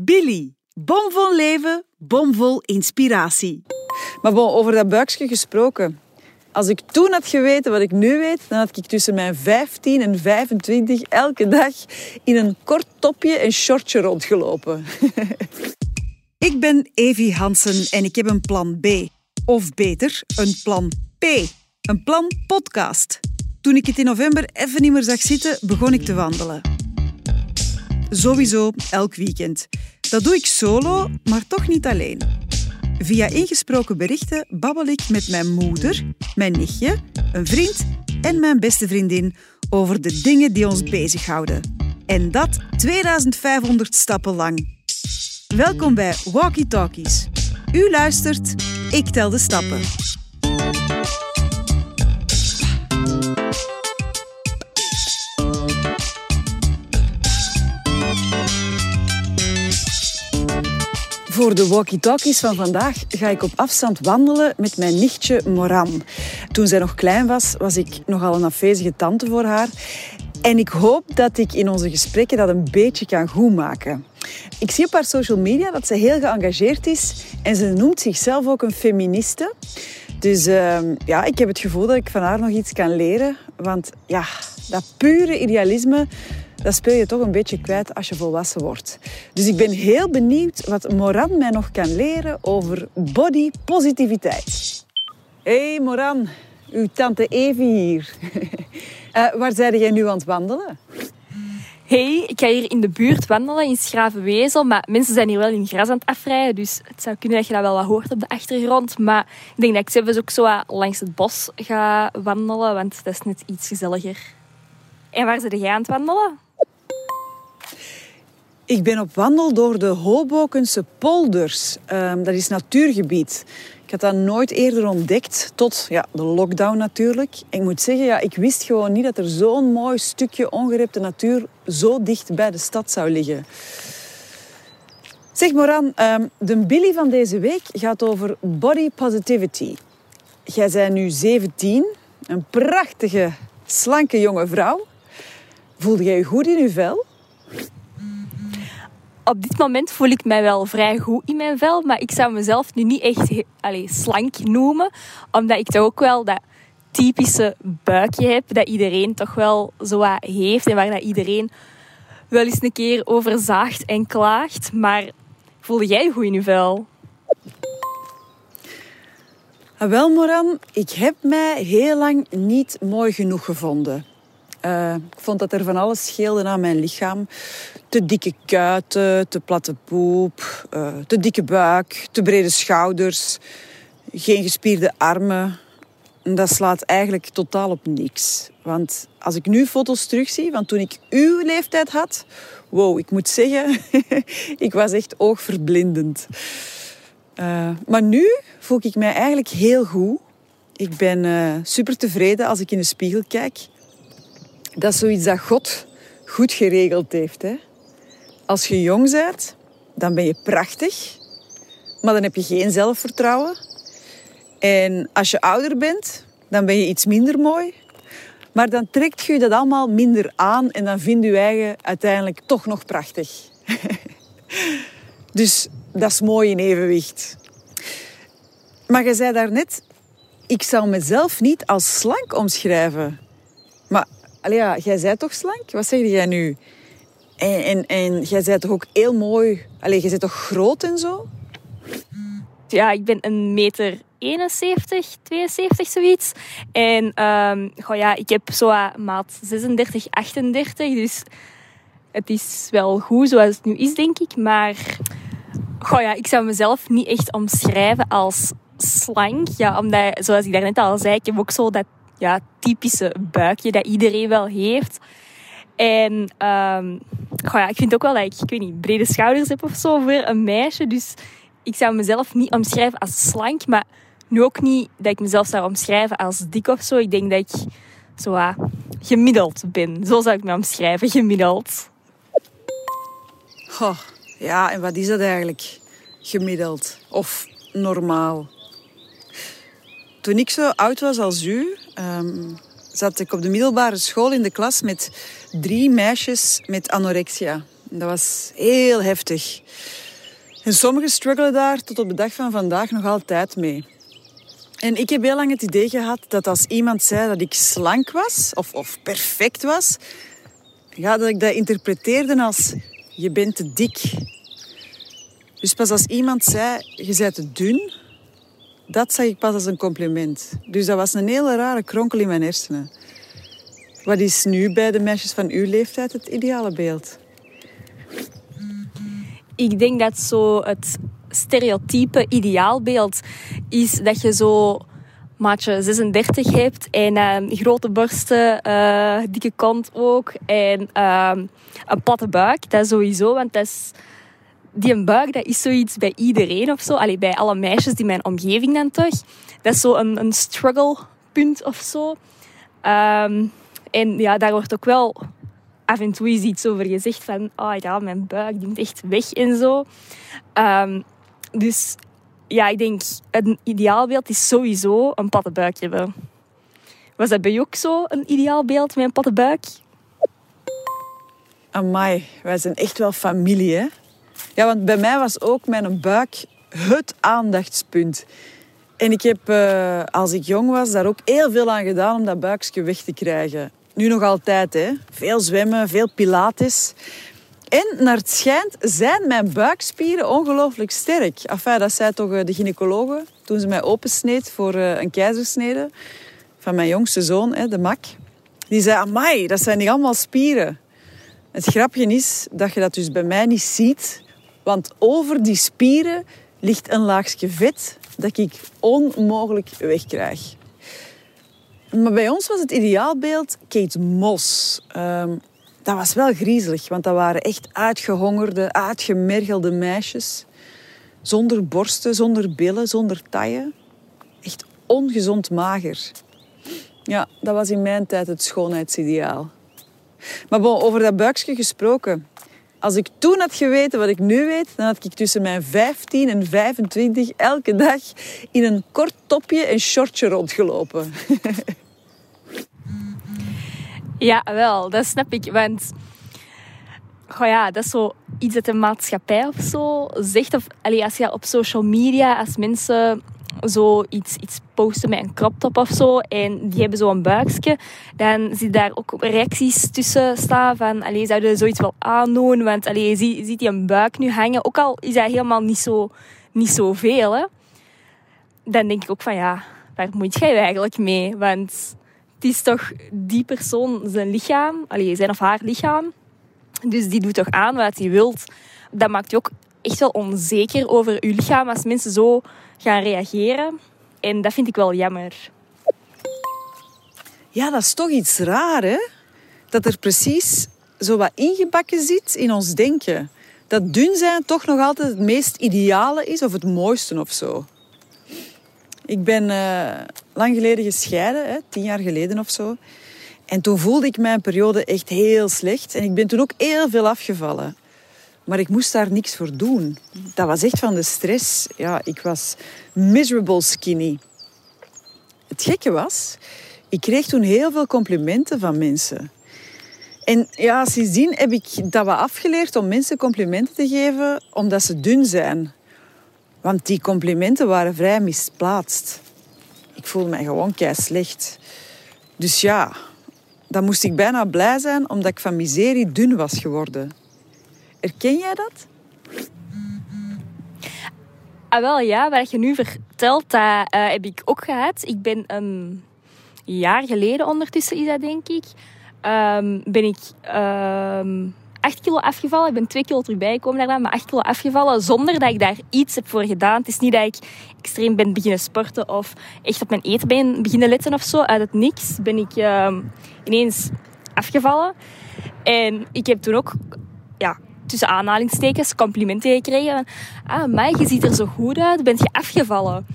Billy. Bomvol leven, bomvol inspiratie. Maar bon, over dat buikje gesproken. Als ik toen had geweten wat ik nu weet, dan had ik tussen mijn 15 en 25 elke dag in een kort topje en shortje rondgelopen. Ik ben Evie Hansen en ik heb een plan B. Of beter, een plan P. Een plan podcast. Toen ik het in november even niet meer zag zitten, begon ik te wandelen. Sowieso elk weekend. Dat doe ik solo, maar toch niet alleen. Via ingesproken berichten babbel ik met mijn moeder, mijn nichtje, een vriend en mijn beste vriendin over de dingen die ons bezighouden. En dat 2500 stappen lang. Welkom bij Walkie Talkies. U luistert, ik tel de stappen. Voor de walkie-talkies van vandaag ga ik op afstand wandelen met mijn nichtje Moran. Toen zij nog klein was, was ik nogal een afwezige tante voor haar. En ik hoop dat ik in onze gesprekken dat een beetje kan goedmaken. Ik zie op haar social media dat ze heel geëngageerd is en ze noemt zichzelf ook een feministe. Dus uh, ja, ik heb het gevoel dat ik van haar nog iets kan leren. Want ja, dat pure idealisme, dat speel je toch een beetje kwijt als je volwassen wordt. Dus ik ben heel benieuwd wat Moran mij nog kan leren over body positiviteit. Hey Moran, uw tante Evie hier. uh, waar zijn jij nu aan het wandelen? Hey, ik ga hier in de buurt wandelen in Schravenwezel, maar mensen zijn hier wel in gras aan het afrijden, dus het zou kunnen dat je dat wel wat hoort op de achtergrond. Maar ik denk dat ik zelfs ook zo langs het bos ga wandelen, want dat is net iets gezelliger. En waar zit jij aan het wandelen? Ik ben op wandel door de Hobokense polders. Um, dat is natuurgebied. Ik had dat nooit eerder ontdekt, tot ja, de lockdown natuurlijk. Ik moet zeggen, ja, ik wist gewoon niet dat er zo'n mooi stukje ongerepte natuur zo dicht bij de stad zou liggen. Zeg Moran, um, de Billy van deze week gaat over body positivity. Jij bent nu 17, een prachtige, slanke jonge vrouw. Voelde jij je goed in je vel? Op dit moment voel ik mij wel vrij goed in mijn vel. Maar ik zou mezelf nu niet echt allez, slank noemen. Omdat ik toch ook wel dat typische buikje heb. Dat iedereen toch wel zo wat heeft. En waar dat iedereen wel eens een keer over zaagt en klaagt. Maar voelde jij je goed in je vel? Ah, wel, Moran, ik heb mij heel lang niet mooi genoeg gevonden. Uh, ik vond dat er van alles scheelde aan mijn lichaam. Te dikke kuiten, te platte poep, uh, te dikke buik, te brede schouders, geen gespierde armen. Dat slaat eigenlijk totaal op niks. Want als ik nu foto's terugzie van toen ik uw leeftijd had... Wow, ik moet zeggen, ik was echt oogverblindend. Uh, maar nu voel ik mij eigenlijk heel goed. Ik ben super tevreden als ik in de spiegel kijk dat is zoiets dat God goed geregeld heeft. Hè? Als je jong bent, dan ben je prachtig, maar dan heb je geen zelfvertrouwen. En als je ouder bent, dan ben je iets minder mooi. Maar dan trekt je dat allemaal minder aan en dan vind je eigen uiteindelijk toch nog prachtig. dus dat is mooi in evenwicht. Maar je zei daarnet, ik zou mezelf niet als slank omschrijven. Maar Ja, jij bent toch slank? Wat zeg jij nu? En, en, en jij bent toch ook heel mooi... Allee, jij bent toch groot en zo? Ja, ik ben een meter 71, 72, zoiets. En um, goh, ja, ik heb zo maat 36, 38. Dus het is wel goed zoals het nu is, denk ik. Maar goh, ja, ik zou mezelf niet echt omschrijven als slank. Ja, omdat, zoals ik daarnet al zei, ik heb ook zo dat ja, typische buikje dat iedereen wel heeft. En um, goh, ja, ik vind ook wel dat ik, weet niet, brede schouders heb of zo voor een meisje. Dus ik zou mezelf niet omschrijven als slank, maar nu ook niet dat ik mezelf zou omschrijven als dik of zo. Ik denk dat ik zo uh, gemiddeld ben. Zo zou ik me omschrijven, gemiddeld. Ja, en wat is dat eigenlijk? Gemiddeld of normaal? Toen ik zo oud was als u, um, zat ik op de middelbare school in de klas met drie meisjes met anorexia. Dat was heel heftig. En sommigen struggelen daar tot op de dag van vandaag nog altijd mee. En ik heb heel lang het idee gehad dat als iemand zei dat ik slank was of, of perfect was, ja, dat ik dat interpreteerde als je bent te dik. Dus pas als iemand zei je bent te dun, dat zag ik pas als een compliment. Dus dat was een hele rare kronkel in mijn hersenen. Wat is nu bij de meisjes van uw leeftijd het ideale beeld? Ik denk dat zo het stereotype ideaalbeeld is dat je zo maatje 36 hebt en uh, grote borsten, uh, dikke kont ook en uh, een platte buik. Dat sowieso, want dat is, die een buik dat is zoiets bij iedereen of zo. Bij alle meisjes die mijn omgeving dan toch. Dat is zo een, een struggle punt of zo. Um, en ja, daar wordt ook wel af en toe iets over gezegd van, oh ja, mijn buik die echt weg en zo. Um, dus ja, ik denk, een ideaalbeeld is sowieso een platte buik hebben. Was dat bij jou ook zo, een ideaalbeeld met een platte buik? Amai, wij zijn echt wel familie, hè? Ja, want bij mij was ook mijn buik het aandachtspunt. En ik heb, uh, als ik jong was, daar ook heel veel aan gedaan om dat buikje weg te krijgen. Nu nog altijd, hè. Veel zwemmen, veel pilates. En naar het schijnt zijn mijn buikspieren ongelooflijk sterk. Enfin, dat zei toch eh, de gynaecologe toen ze mij opensneed voor eh, een keizersnede van mijn jongste zoon, de Mak. Die zei, amai, dat zijn niet allemaal spieren. Het grapje is dat je dat dus bij mij niet ziet. Want over die spieren ligt een laagje vet dat ik onmogelijk wegkrijg. Maar bij ons was het ideaalbeeld Kate Moss. Ehm, dat was wel griezelig, want dat waren echt uitgehongerde, uitgemergelde meisjes. Zonder borsten, zonder billen, zonder taille. Echt ongezond mager. Ja, dat was in mijn tijd het schoonheidsideaal. Maar bon, over dat buikje gesproken. Als ik toen had geweten wat ik nu weet, dan had ik tussen mijn 15 en 25 elke dag in een kort topje en shortje rondgelopen. Ja, wel, dat snap ik. Want goh ja, dat is zo iets dat de maatschappij of zo zegt. Of allee, als je op social media, als mensen zo iets, iets posten met een crop top of zo en die hebben zo'n buikje, dan zie je daar ook reacties tussen staan van allee, zouden zoiets wel aandoen? Want allee, je ziet, ziet die een buik nu hangen, ook al is dat helemaal niet zo, niet zo veel. Hè? Dan denk ik ook van ja, waar moet jij eigenlijk mee? Want het is toch die persoon zijn lichaam, allee, zijn of haar lichaam. Dus die doet toch aan wat hij wilt. Dat maakt je ook echt wel onzeker over je lichaam als mensen zo gaan reageren. En dat vind ik wel jammer. Ja, dat is toch iets raar, hè? Dat er precies zo wat ingebakken zit in ons denken. Dat dun zijn toch nog altijd het meest ideale is of het mooiste of zo. Ik ben uh, lang geleden gescheiden, hè, tien jaar geleden of zo. En toen voelde ik mijn periode echt heel slecht. En ik ben toen ook heel veel afgevallen. Maar ik moest daar niks voor doen. Dat was echt van de stress. Ja, ik was miserable skinny. Het gekke was, ik kreeg toen heel veel complimenten van mensen. En ja, sindsdien heb ik dat wat afgeleerd om mensen complimenten te geven omdat ze dun zijn. Want die complimenten waren vrij misplaatst. Ik voelde mij gewoon kei slecht. Dus ja, dan moest ik bijna blij zijn omdat ik van miserie dun was geworden. Erken jij dat? Ah, wel ja, wat je nu vertelt, dat uh, heb ik ook gehad. Ik ben een jaar geleden ondertussen, is dat denk ik, um, ben ik um, 8 kilo afgevallen. Ik ben 2 kilo bijgekomen daarna, maar 8 kilo afgevallen zonder dat ik daar iets heb voor gedaan. Het is niet dat ik extreem ben beginnen sporten of echt op mijn eten ben beginnen letten of zo. Uit het niks ben ik uh, ineens afgevallen. En ik heb toen ook, tussen aanhalingstekens, complimenten gekregen. Ah, maar je ziet er zo goed uit, bent je afgevallen?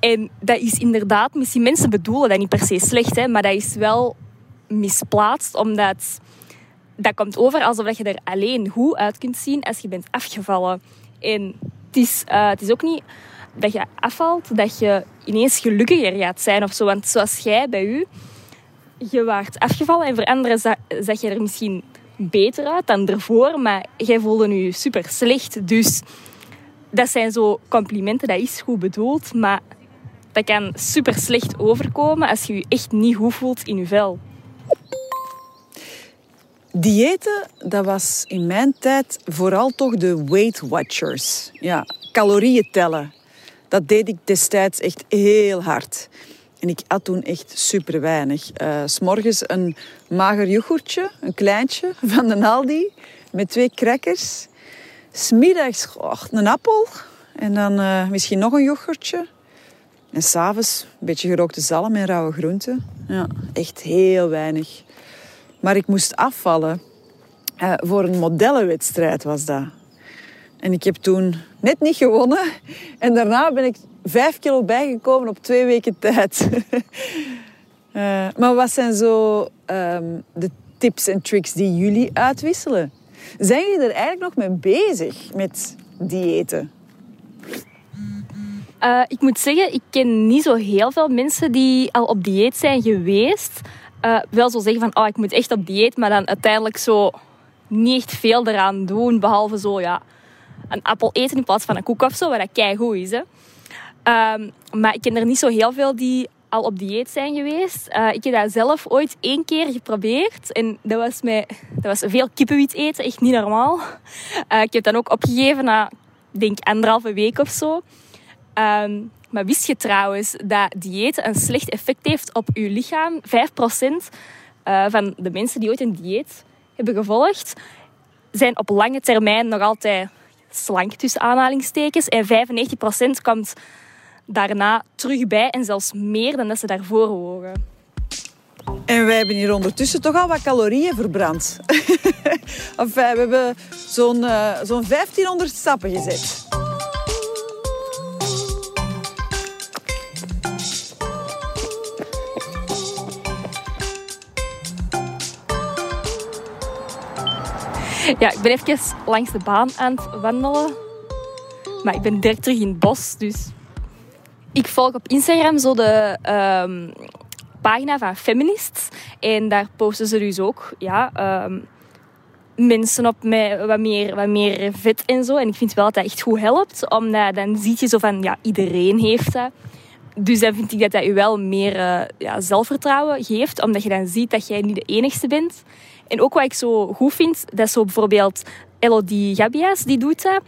En dat is inderdaad, misschien mensen bedoelen dat niet per se slecht, hè, maar dat is wel misplaatst, omdat dat komt over alsof je er alleen goed uit kunt zien als je bent afgevallen. En het is, uh, het is ook niet dat je afvalt, dat je ineens gelukkiger gaat zijn of zo. Want zoals jij bij u, je waart afgevallen en voor anderen je er misschien beter uit dan ervoor, maar jij voelde je super slecht. Dus dat zijn zo complimenten, dat is goed bedoeld, maar dat kan super slecht overkomen als je je echt niet goed voelt in je vel. Diëten, dat was in mijn tijd vooral toch de Weight Watchers. Ja, calorieën tellen. Dat deed ik destijds echt heel hard. En ik at toen echt super weinig. Uh, S S'morgens een mager yoghurtje, een kleintje van de Aldi, met twee crackers. Smiddags een appel en dan uh, misschien nog een yoghurtje. En s'avonds een beetje gerookte zalm en rauwe groenten. Ja, echt heel weinig. Maar ik moest afvallen. Uh, voor een modellenwedstrijd was dat. En ik heb toen net niet gewonnen. En daarna ben ik vijf kilo bijgekomen op twee weken tijd. uh, maar wat zijn zo um, de tips en tricks die jullie uitwisselen? Zijn jullie er eigenlijk nog mee bezig met diëten? Uh, ik moet zeggen, ik ken niet zo heel veel mensen die al op dieet zijn geweest. Uh, wel zo zeggen van, oh, ik moet echt op dieet, maar dan uiteindelijk zo niet veel eraan doen, behalve zo, ja, een appel eten in plaats van een koek of zo, wat dat keigoed is, hè. Um, maar ik ken er niet zo heel veel die al op dieet zijn geweest. Uh, ik heb dat zelf ooit één keer geprobeerd. En dat was, met, dat was veel kippenwit eten, echt niet normaal. Uh, ik heb dan ook opgegeven na, denk anderhalve week of zo. Um, maar wist je trouwens dat dieet een slecht effect heeft op je lichaam? 5% uh, van de mensen die ooit een dieet hebben gevolgd, zijn op lange termijn nog altijd slank tussen aanhalingstekens. En 95% komt daarna terug bij en zelfs meer dan dat ze daarvoor wogen. En wij hebben hier ondertussen toch al wat calorieën verbrand. enfin, we hebben zo'n uh, zo'n 1500 stappen gezet. Ja, ik ben even langs de baan aan het wandelen. Maar ik ben direct terug in het bos, dus... Ik volg op Instagram zo de um, pagina van Feminists. En daar posten ze dus ook ja, um, mensen op met wat meer, wat meer vet en zo. En ik vind wel dat dat echt goed helpt. Omdat dan zie je zo van, ja, iedereen heeft dat. Dus dan vind ik dat dat je wel meer uh, ja, zelfvertrouwen geeft. Omdat je dan ziet dat jij niet de enigste bent. En ook wat ik zo goed vind, dat is zo bijvoorbeeld Elodie Gabias, die doet dat.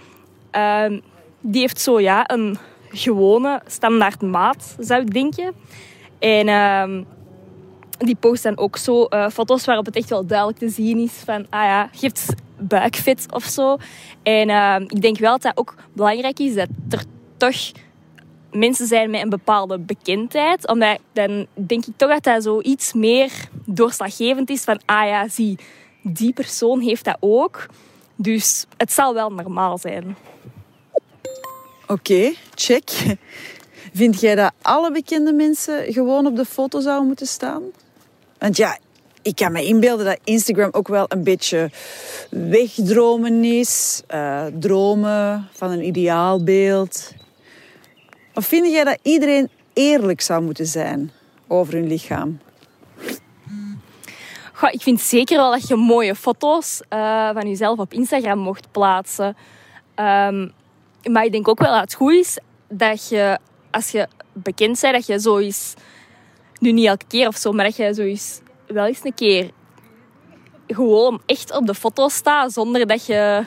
Uh, die heeft zo ja, een gewone standaard maat, zou ik denken. En uh, die post dan ook zo uh, foto's waarop het echt wel duidelijk te zien is van, ah ja, je hebt buikvet of zo. En uh, ik denk wel dat dat ook belangrijk is, dat er toch mensen zijn met een bepaalde bekendheid. Omdat dan denk ik toch dat dat zo iets meer doorslaggevend is van, ah ja, zie, die persoon heeft dat ook. Dus het zal wel normaal zijn. Oké, check. Vind jij dat alle bekende mensen gewoon op de foto zouden moeten staan? Want ja, ik kan me inbeelden dat Instagram ook wel een beetje wegdromen is. Uh, dromen van een ideaalbeeld. Of vind jij dat iedereen eerlijk zou moeten zijn over hun lichaam? Goh, ik vind zeker wel dat je mooie foto's uh, van jezelf op Instagram mocht plaatsen. Um, maar ik denk ook wel dat het goed is dat je, als je bekend bent, dat je zo eens, nu niet elke keer of zo, maar dat je zo eens wel eens een keer gewoon echt op de foto staat, zonder dat je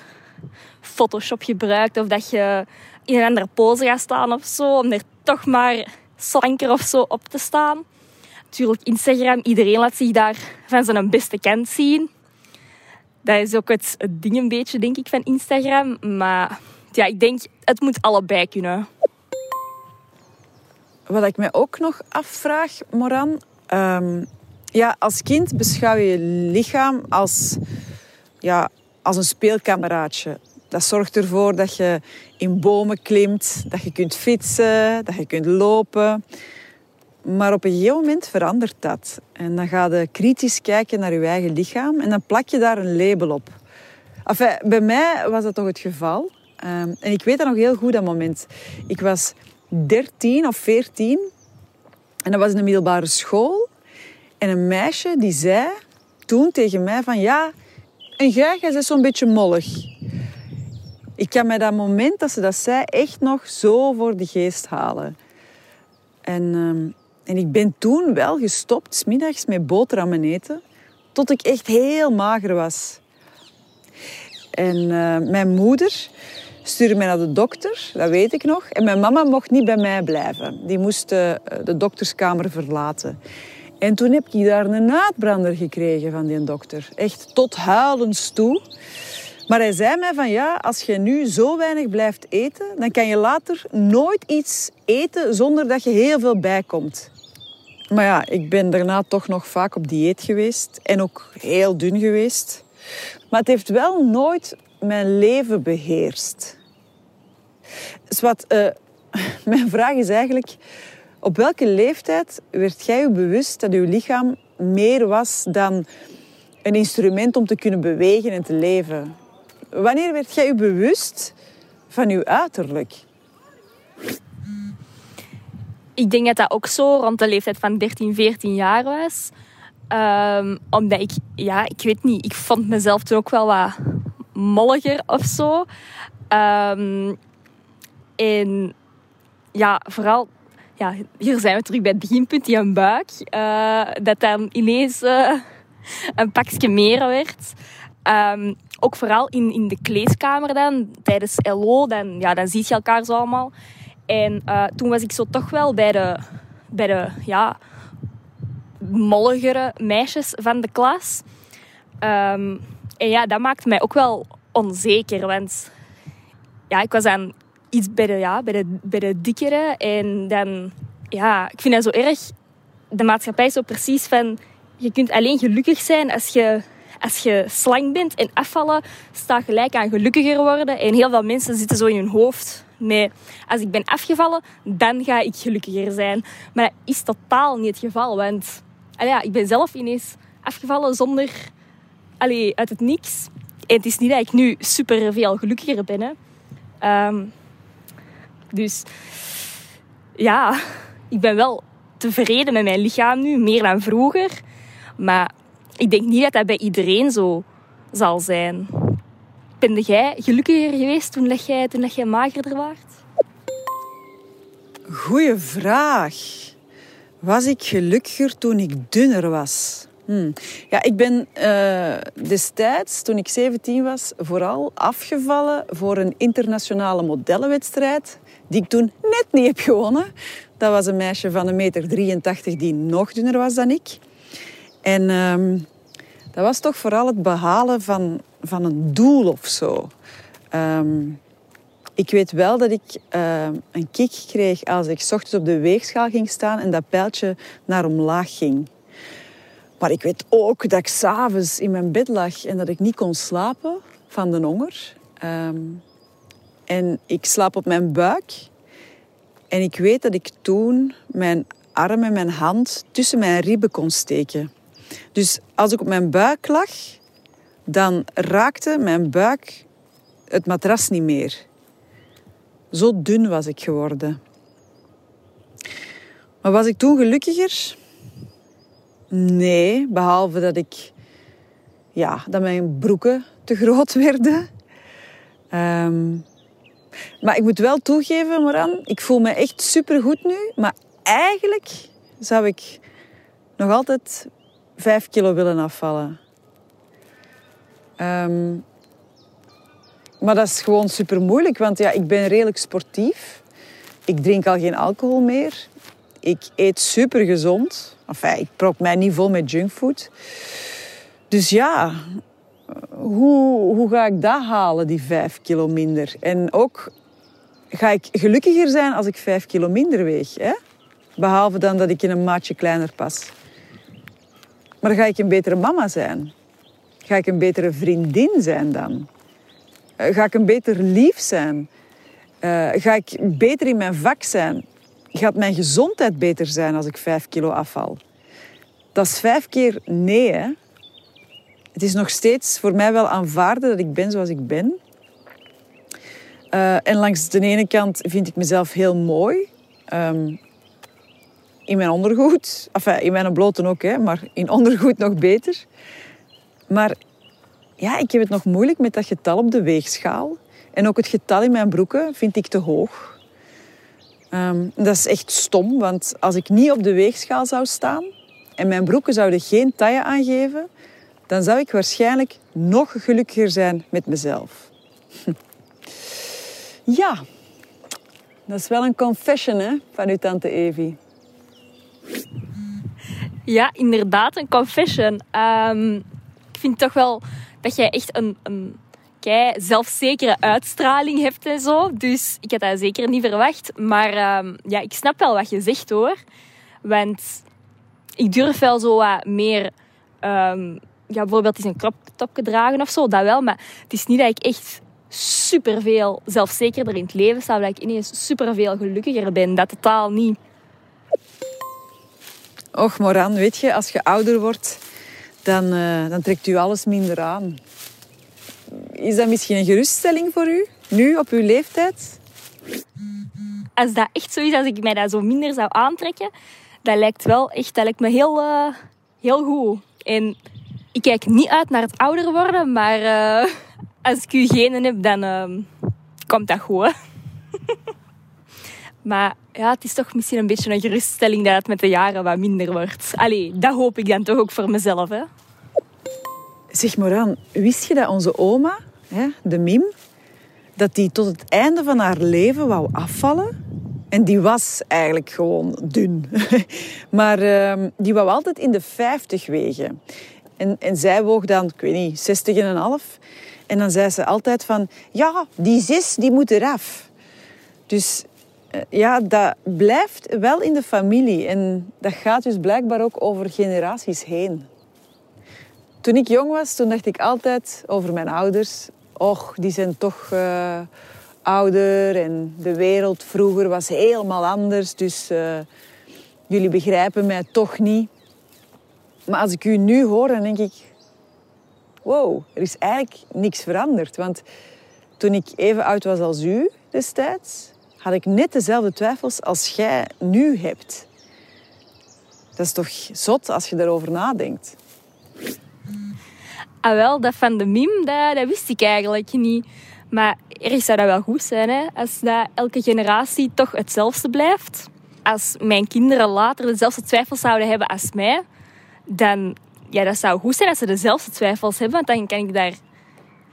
Photoshop gebruikt of dat je in een andere pose gaat staan of zo, om er toch maar slanker of zo op te staan. Natuurlijk, Instagram, iedereen laat zich daar van zijn beste kant zien. Dat is ook het, het ding een beetje, denk ik, van Instagram. Maar ja, ik denk, het moet allebei kunnen. Wat ik me ook nog afvraag, Moran. Um, ja, als kind beschouw je je lichaam als, ja, als een speelkameraadje. Dat zorgt ervoor dat je in bomen klimt, dat je kunt fietsen, dat je kunt lopen. Maar op een gegeven moment verandert dat. En dan ga je kritisch kijken naar je eigen lichaam en dan plak je daar een label op. Enfin, bij mij was dat toch het geval. Um, en ik weet dat nog heel goed, dat moment. Ik was 13 of 14 en dat was in de middelbare school. En een meisje die zei toen tegen mij van ja, En jij, bent zo'n beetje mollig. Ik kan mij dat moment dat ze dat zei echt nog zo voor de geest halen. En, ehm, en ik ben toen wel gestopt, smiddags met boterhammen eten, tot ik echt heel mager was. En eh, mijn moeder stuurde mij naar de dokter, dat weet ik nog. En mijn mama mocht niet bij mij blijven. Die moest uh, de dokterskamer verlaten. En toen heb ik daar een uitbrander gekregen van die dokter. Echt tot huilens toe. Maar hij zei mij van ja, als je nu zo weinig blijft eten, dan kan je later nooit iets eten zonder dat je heel veel bijkomt. Maar ja, ik ben daarna toch nog vaak op dieet geweest en ook heel dun geweest. Maar het heeft wel nooit mijn leven beheerst. Dus wat, uh, mijn vraag is eigenlijk, op welke leeftijd werd jij je bewust dat je lichaam meer was dan een instrument om te kunnen bewegen en te leven? Wanneer werd jij je bewust van je uiterlijk? Ik denk dat dat ook zo rond de leeftijd van 13, 14 jaar was. Um, omdat ik, ja, ik weet niet, ik vond mezelf toen ook wel wat molliger of zo. Um, en ja, vooral, ja, hier zijn we terug bij het beginpunt, die een buik. Uh, dat dan ineens uh, een pakje meer werd. Um, ook vooral in, in de kleedkamer dan, tijdens LO, dan, ja, dan zie je elkaar zo allemaal. En uh, toen was ik zo toch wel bij de, bij de ja, molligere meisjes van de klas. Um, en ja, dat maakte mij ook wel onzeker, want ja, ik was dan iets bij de, ja, bij de, bij de dikkere. En dan, ja, ik vind dat zo erg. De maatschappij is zo precies van, je kunt alleen gelukkig zijn als je als je slank bent en afvallen staat gelijk aan gelukkiger worden. En heel veel mensen zitten zo in hun hoofd met als ik ben afgevallen, dan ga ik gelukkiger zijn. Maar dat is totaal niet het geval. Want ja, ik ben zelf ineens afgevallen zonder allee, uit het niks. En het is niet dat ik nu super veel gelukkiger ben. Ehm, dus ja, ik ben wel tevreden met mijn lichaam nu, meer dan vroeger. Maar ik denk niet dat dat bij iedereen zo zal zijn. Ben jij gelukkiger geweest toen jij, toen jij magerder waart? Goeie vraag. Was ik gelukkiger toen ik dunner was? Hmm. Ja, ik ben uh, destijds, toen ik 17 was, vooral afgevallen voor een internationale modellenwedstrijd die ik toen net niet heb gewonnen. Dat was een meisje van een meter 83 die nog dunner was dan ik. En uh, dat was toch vooral het behalen van, van een doel of zo. Um, ik weet wel dat ik uh, een kick kreeg als ik ochtends op de weegschaal ging staan en dat pijltje naar omlaag ging. Maar ik weet ook dat ik s'avonds in mijn bed lag en dat ik niet kon slapen van de honger. Um, en ik slaap op mijn buik. En ik weet dat ik toen mijn arm en mijn hand tussen mijn ribben kon steken. Dus als ik op mijn buik lag, dan raakte mijn buik het matras niet meer. Zo dun was ik geworden. Maar was ik toen gelukkiger? Nee, behalve dat ik ja, dat mijn broeken te groot werden. Um, maar ik moet wel toegeven, Moran, ik voel me echt supergoed nu. Maar eigenlijk zou ik nog altijd vijf kilo willen afvallen. Um, maar dat is gewoon super moeilijk, want ja, ik ben redelijk sportief. Ik drink al geen alcohol meer. Ik eet super gezond. Ik prop mij niet vol met junkfood. Dus ja, hoe, hoe ga ik dat halen, die vijf kilo minder? En ook, ga ik gelukkiger zijn als ik vijf kilo minder weeg? Hè? Behalve dan dat ik in een maatje kleiner pas. Maar ga ik een betere mama zijn? Ga ik een betere vriendin zijn dan? Eh, ga ik een beter lief zijn? Uh, ga ik beter in mijn vak zijn? Gaat mijn gezondheid beter zijn als ik vijf kilo afval? Dat is vijf keer nee, hè? Het is nog steeds voor mij wel aanvaarden dat ik ben zoals ik ben. Uh, en langs de ene kant vind ik mezelf heel mooi. Um, in mijn ondergoed. Enfin, in mijn blote ook, hè, maar in ondergoed nog beter. Maar ja, ik heb het nog moeilijk met dat getal op de weegschaal. En ook het getal in mijn broeken vind ik te hoog. Ehm, dat is echt stom, want als ik niet op de weegschaal zou staan en mijn broeken zouden geen taille aangeven, dan zou ik waarschijnlijk nog gelukkiger zijn met mezelf. Ja, dat is wel een confession hè, van uw tante Evie. Ja, inderdaad, een confession. Ehm, ik vind toch wel dat jij echt een, een kei zelfzekere uitstraling hebt en zo. Dus ik had dat zeker niet verwacht. Maar ehm, ja, ik snap wel wat je zegt hoor. Want ik durf wel zo wat meer... Um, ja, bijvoorbeeld eens een crop topje dragen of zo, dat wel. Maar het is niet dat ik echt superveel zelfzekerder in het leven sta. Dat ik ineens superveel gelukkiger ben. Dat totaal niet. Och, Moran, weet je, als je ouder wordt, dan, uh, dan trekt u alles minder aan. Is dat misschien een geruststelling voor u, nu op uw leeftijd? Als dat echt zo is, als ik mij dat zo minder zou aantrekken, dat lijkt wel echt, dat lijkt me heel, uh, heel goed. En ik kijk niet uit naar het ouder worden, maar uh, als ik u genen heb, dan uh, komt dat goed. maar ja, het is toch misschien een beetje een geruststelling dat het met de jaren wat minder wordt. Allee, dat hoop ik dan toch ook voor mezelf. Hè? Zeg Moran, wist je dat onze oma, hè, de Mim, dat die tot het einde van haar leven wou afvallen? En die was eigenlijk gewoon dun. maar uh, die wou altijd in de 50 wegen. En, en zij woog dan, ik weet niet, 60 en een half. En dan zei ze altijd van, ja, die zes, die moet eraf. Dus uh, ja, dat blijft wel in de familie. En dat gaat dus blijkbaar ook over generaties heen. Toen ik jong was, toen dacht ik altijd over mijn ouders. Och, die zijn toch uh, ouder en de wereld vroeger was helemaal anders. Dus uh, jullie begrijpen mij toch niet. Maar als ik u nu hoor, dan denk ik... Wow, er is eigenlijk niks veranderd. Want toen ik even oud was als u destijds... had ik net dezelfde twijfels als jij nu hebt. Dat is toch zot als je daarover nadenkt. Ah wel, dat van de mim, dat, dat wist ik eigenlijk niet. Maar ergens zou dat wel goed zijn, hè? als dat elke generatie toch hetzelfde blijft. Als mijn kinderen later dezelfde twijfels zouden hebben als mij, dan ja, dat zou goed zijn als ze dezelfde twijfels hebben, want dan kan ik daar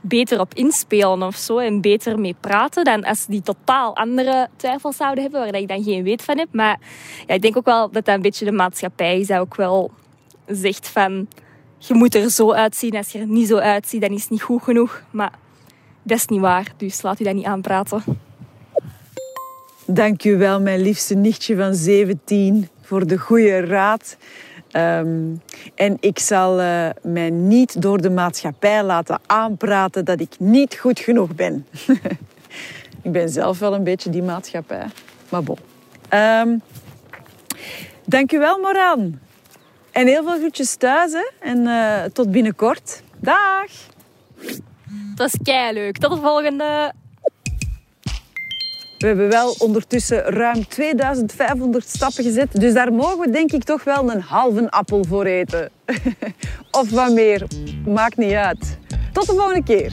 beter op inspelen of zo en beter mee praten dan als die totaal andere twijfels zouden hebben waar ik dan geen weet van heb. Maar ja, ik denk ook wel dat dat een beetje de maatschappij is dat ook wel zegt van je moet er zo uitzien. Als je er niet zo uitziet, dan is het niet goed genoeg. Maar dat is niet waar, dus laat u dat niet aanpraten. Dank u wel, mijn liefste nichtje van 17, voor de goede raad. Um, en ik zal uh, mij niet door de maatschappij laten aanpraten dat ik niet goed genoeg ben. ik ben zelf wel een beetje die maatschappij. Maar bon. Um, dank u wel, Moran. En heel veel groetjes thuis. Hè? En uh, tot binnenkort. Dag! Dat is kei leuk. Tot de volgende. We hebben wel ondertussen ruim 2500 stappen gezet. Dus daar mogen we denk ik toch wel een halve appel voor eten. of wat meer. Maakt niet uit. Tot de volgende keer.